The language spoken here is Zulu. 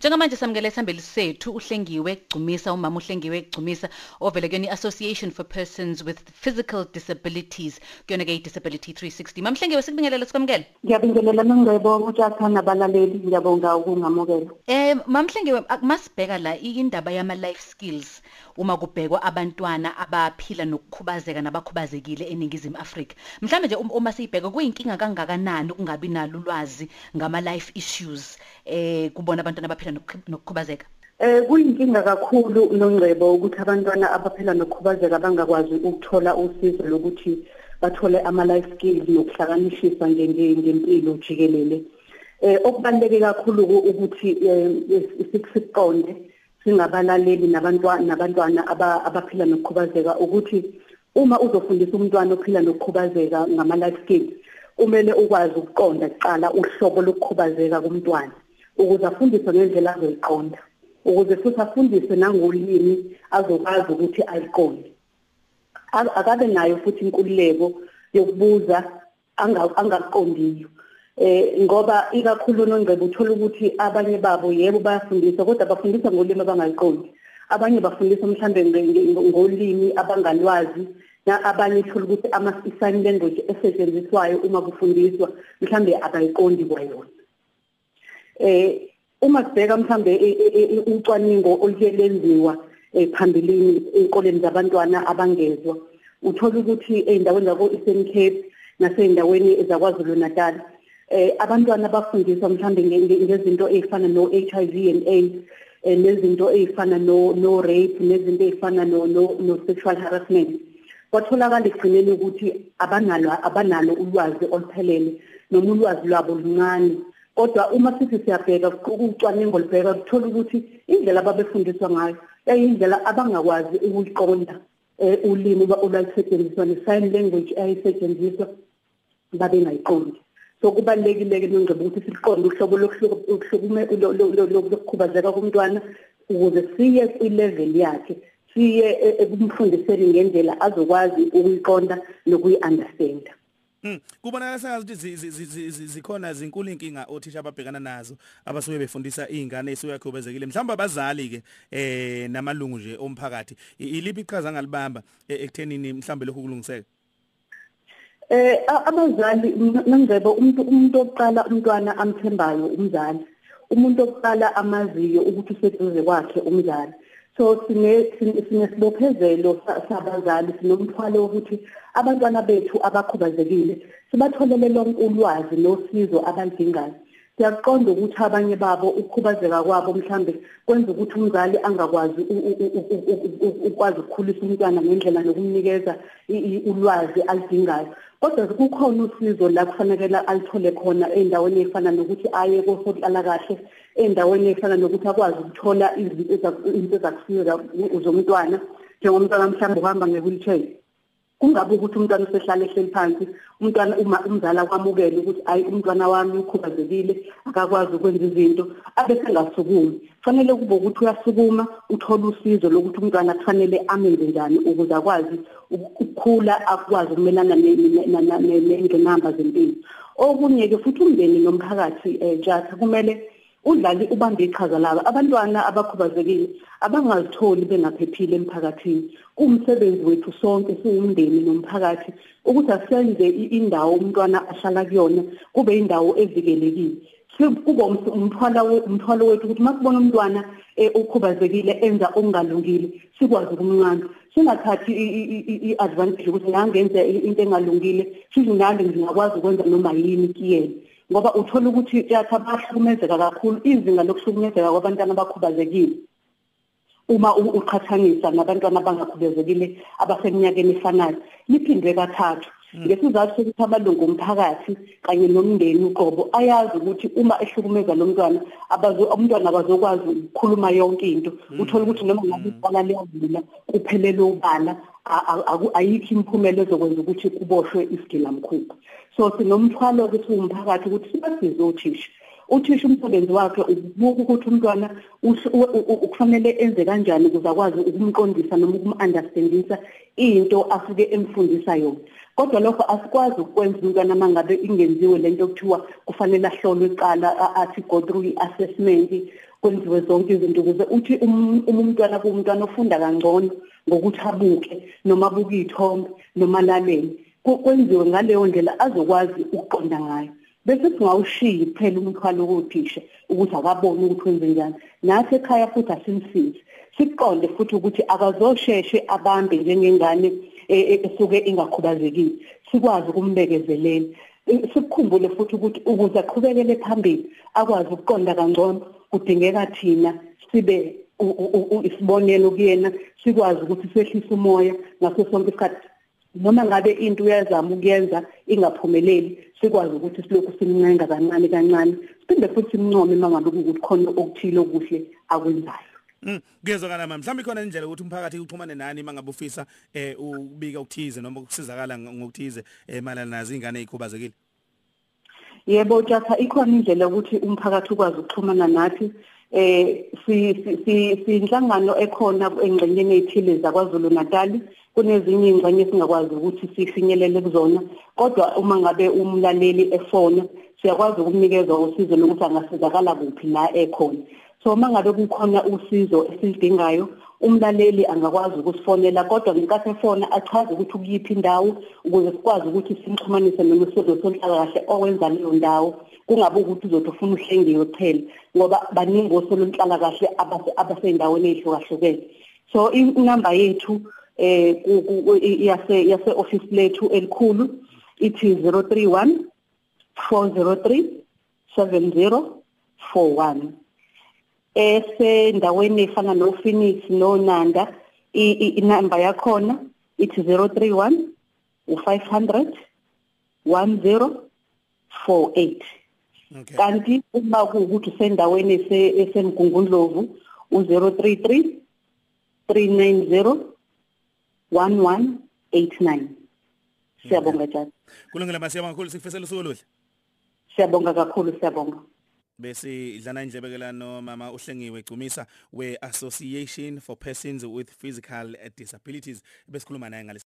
Njengamanje samukele sihambeli sethu uhlengiwe Gcumisa umama uhlengiwe Gcumisa ovele kuyona iAssociation for Persons with Physical Disabilities kuyona ke iDisability 360 mamhlengiwe sikubingelele sikwamukele? Ngiyabingelela nongcebo uJatha nabalaleli ngiyabonga ukungamukela. Eh mamhlengiwe masibheka la indaba yama life skills uma kubhekwa abantwana abaphila nokukhubazeka nabakhubazekile eningizimu Afrika. Mhlambe nje um- uma siyibheka kuyinkinga kangakanani ukungabi nalo ulwazi ngama life issues eh kubona abantwana abaphila nokukhu- nokukhubazeka Eh kuyinkinga kakhulu nongcebo ukuthi abantwana abaphila nokukhubazeka bangakwazi ukuthola usizo lokuthi bathole ama life skills nokuhlakanishisa nge- nge- ngempilo jikelele. Eh okubaleke kakhulu ku- ukuthi eh, sikusiqonde singabalaleli nabantwana nabantwana aba- abaphila nokukhubazeka ukuthi uma uzofundisa umntwana ophila nokukhubazeka ngama life skills kumele ukwazi ukuqonda kuqala uhlobo lokukhubazeka kumntwana ukuze afundiswe ngendlela azoyiqonda ukuze futhi afundiswe nangolimi azokwazi ukuthi ayiqonde. Akabe nayo futhi inkululeko yokubuza anga- angakuqondiyo eh ngoba ikakhulu nongcebo uthola ukuthi abanye babo yebo bayafundiswa kodwa bafundisa ngolimi abangayiqondi. Abanye bafundisa mhlambe ngolimi abangalwazi abanye uthola ukuthi ama sign language esetshenziswayo uma kufundiswa mhlambe abayiqondi kwayona. Eh uma sibheka mhlambe e- e- e- ucwaningo oluke lenziwa eh, phambilini enkoleni zabantwana abangezwa. Uthola ukuthi eindaweni zako Eastern Cape naseyindaweni zakwaZulu Natal eh abantwana bafundiswa mhlambe nge- nge- ngezinto ezifana no HIV and AIDS eh, nezinto ezifana no no rape nezinto ezifana no, no sexual harassment. Kwatholakala ekugcineni ukuthi abanalo abanalo ulwazi oluphelele noma ulwazi lwabo luncane. Kodwa uma sithi siyabheka ucwaningo libheka kuthola ukuthi indlela ababefundiswa ngayo yayindlela abangakwazi ukuyiqonda eh, ulimi olwalusetshenziswa ne-sign language ayisetshenziswa babengayiqondi. So kubalulekile-ke nongceba ukuthi siliqonde uhlobo lokuhlukume- lo- lo- lo- lo- lokukhubazeka komntwana ukuze siye kwi-level yakhe siye e- ekumfundiseni ngendlela azokwazi ukuyiqonda nokuyi-understanda. Mm kubonakala sengathi zi- zi- zi- zi- zi- zikhona zinkulu inkinga othisha ababhekana nazo abasuke befundisa izingane esuke yakhubazekile. Mhlawumbe abazali ke eh namalungu nje omphakathi iliphi iqhaza ngalibamba e- ekuthenini mhlawumbe lokhu kulungiseke? Eh abazali nangcebo umuntu umuntu oqala umntwana amthembayo umzali. Umuntu oqala amaziyo ukuthi useduze kwakhe umzali. So sine sine- sinesibophezelo sa- sabazali sinomthwalo wokuthi abantwana bethu abakhubazekile sibatholele lonke ulwazi nosizo abalidingayo siyaqonda ukuthi abanye babo ukukhubazeka kwabo mhlambe kwenza ukuthi umzali angakwazi u- u- u- u- u- u- ukwazi ukukhulisa umntwana ngendlela nokumnikeza i- i- ulwazi alidingayo. Kodwa kukhona usizo la kufanele alithole khona endaweni efana nokuthi aye kosohlala kahle endaweni efana nokuthi akwazi ukuthola izinto eza- izinto ezakusiza zomntwana njengomntwana mhlawumbe uhamba nge-wheelchair. Kungabe ukuthi umntwana usehlala ehleli phansi umntwana uma umzali akwamukele ukuthi hayi umntwana wami ukhubazekile akakwazi ukwenza izinto abe sengasukumi. Kufanele kube ukuthi uyasukuma uthola usizo lokuthi umntwana kufanele amenze njani ukuze akwazi uk- ukukhula akwazi ukumelana ne- ne- ne- ne- ne- nengqinamba zempilo. Okunye-ke futhi umndeni nomphakathi um jatha kumele udlali ubambe iqhaza labo abantwana abakhubazekile abangazitholi bengaphephile emphakathini. Kuwumsebenzi wethu sonke siwumndeni nomphakathi ukuthi asenze i- indawo umntwana ahlala kuyona kube indawo evikelekile. Si- kube umth- umthwalo we- umthwalo wethu ukuthi masibona umntwana eh, ukhubazekile enza okungalungile sikwazi ukumnqanda. Singathathi i- i- i- i- i-advantage ukuthi ngangenza i- into engalungile sithi nami ngingakwazi ukwenza noma yini kiyena ngoba uthola ukuthi yatha bahlukumezeka kakhulu izinga lokuhlukumezeka kwabantwana abakhubazekile. Uma u- uqhathanisa nabantwana abangakhubazekile abaseminyakeni efanayo liphindwe kathathu. Ngesizathu sokuthi amalungu omphakathi kanye nomndeni uqobo ayazi ukuthi uma ehlukumeza lo mntwana abazo- umntwana abazokwazi ukukhuluma yonke into. Uthola ukuthi noma ngabe ibala liyavula kuphelele ubala a- a- aku- ayikho imiphumela ezokwenza ukuthi kuboshwe isigilamkhuba so sinomthwalo ukuthi umphakathi ukuthi sibasize othisha uthisha umsebenzi wakhe ukubuka ukuthi umntwana uhl- u- u- u- kufanele enze kanjani ukuze akwazi ukumqondisa noma ukum-understandisa into asuke emfundisa yona. Kodwa lokho asikwazi ukwenza umntwana uma ngabe ingenziwe lento okuthiwa kufanele ahlolwe icala a- athi go through i-assessment kwenziwe zonke izinto ukuze uthi um- uma umntwana kuwumntwana ofunda kangcono. Ngokuthi abuke noma abuke iy'thombe noma alalele ku- kwenziwe ngaleyo ndlela azokwazi ukuqonda ngayo. Bese singawushiyi kuphela umthwalo wothisha ukuthi akabone ukuthi wenze njani. Nathi ekhaya futhi asimsize. Siqonde futhi ukuthi akazosheshe abambe njengengane e- e- esuke ingakhubazekile. Sikwazi ukumbekezelela. E, sikukhumbule futhi ukuthi ukuze aqhubekele phambili akwazi ukuqonda kangcono. Kudingeka thina sibe u- u- u- isibonelo kuyena sikwazi ukuthi sehlise umoya ngaso sonke isikhathi noma ngabe into uyazama ukuyenza ingaphumeleli sikwazi ukuthi silokhu simncenga kancane kancane siphinde futhi simncome uma ngabe kukuthi khona okuthile okuhle akwenzayo Mm, kuyezwakala mama. Mhlawumbe khona indlela ukuthi umphakathi uxhumane nani mangabe ufisa eh ukubika ukuthize noma ukusizakala ng- ngokuthize eh malana nazo ingane ezikhubazekile. Yebo Tjatha ikhona indlela ukuthi umphakathi ukwazi ukuxhumana nathi eh si si- si sinhlangano ekhona engxenyeni ezithile zaKwaZulu Natal kunezinye ingxenye singakwazi ukuthi sifinyelele kuzona. Kodwa uma ngabe umlaleli efona siyakwazi ukumnikeza usizo lokuthi angasizakala kuphi la ekhona. So uma ngabe kukhona usizo esilidingayo umlaleli angakwazi ukusifonela kodwa ngenkathi efona achaze ukuthi ukuyiphi indawo ukuze sikwazi ukuthi simxhumanise nomsebenzi sonhlalakahle owenza leyo ndawo. Kungabe ukuthi uzothi ufuna uhlengiwe kuphela ngoba baningi osolonhlalakahle abase- abasey'ndaweni ey'hlukahlukene so inamba yethu eh ku- ku- i- yase yase office lethu elikhulu ithi 031 403 7041 esendaweni efana no Phoenix no Nanda i- i- inamba yakhona ithi 031 u500 1048 Okay. Kanti uma kuwukuthi usendaweni ese- esemgungundlovu u033 390 1189 siyabonga njalo Kulungile masiyabonga kakhulu. Sikufisela usuku oluhle. siyabonga kakhulu siyabonga. Bese idlana indlebekelano mama uhlengiwe Gcumisa we Association for Persons with Physical Disabilities. Besikhuluma naye ngalesi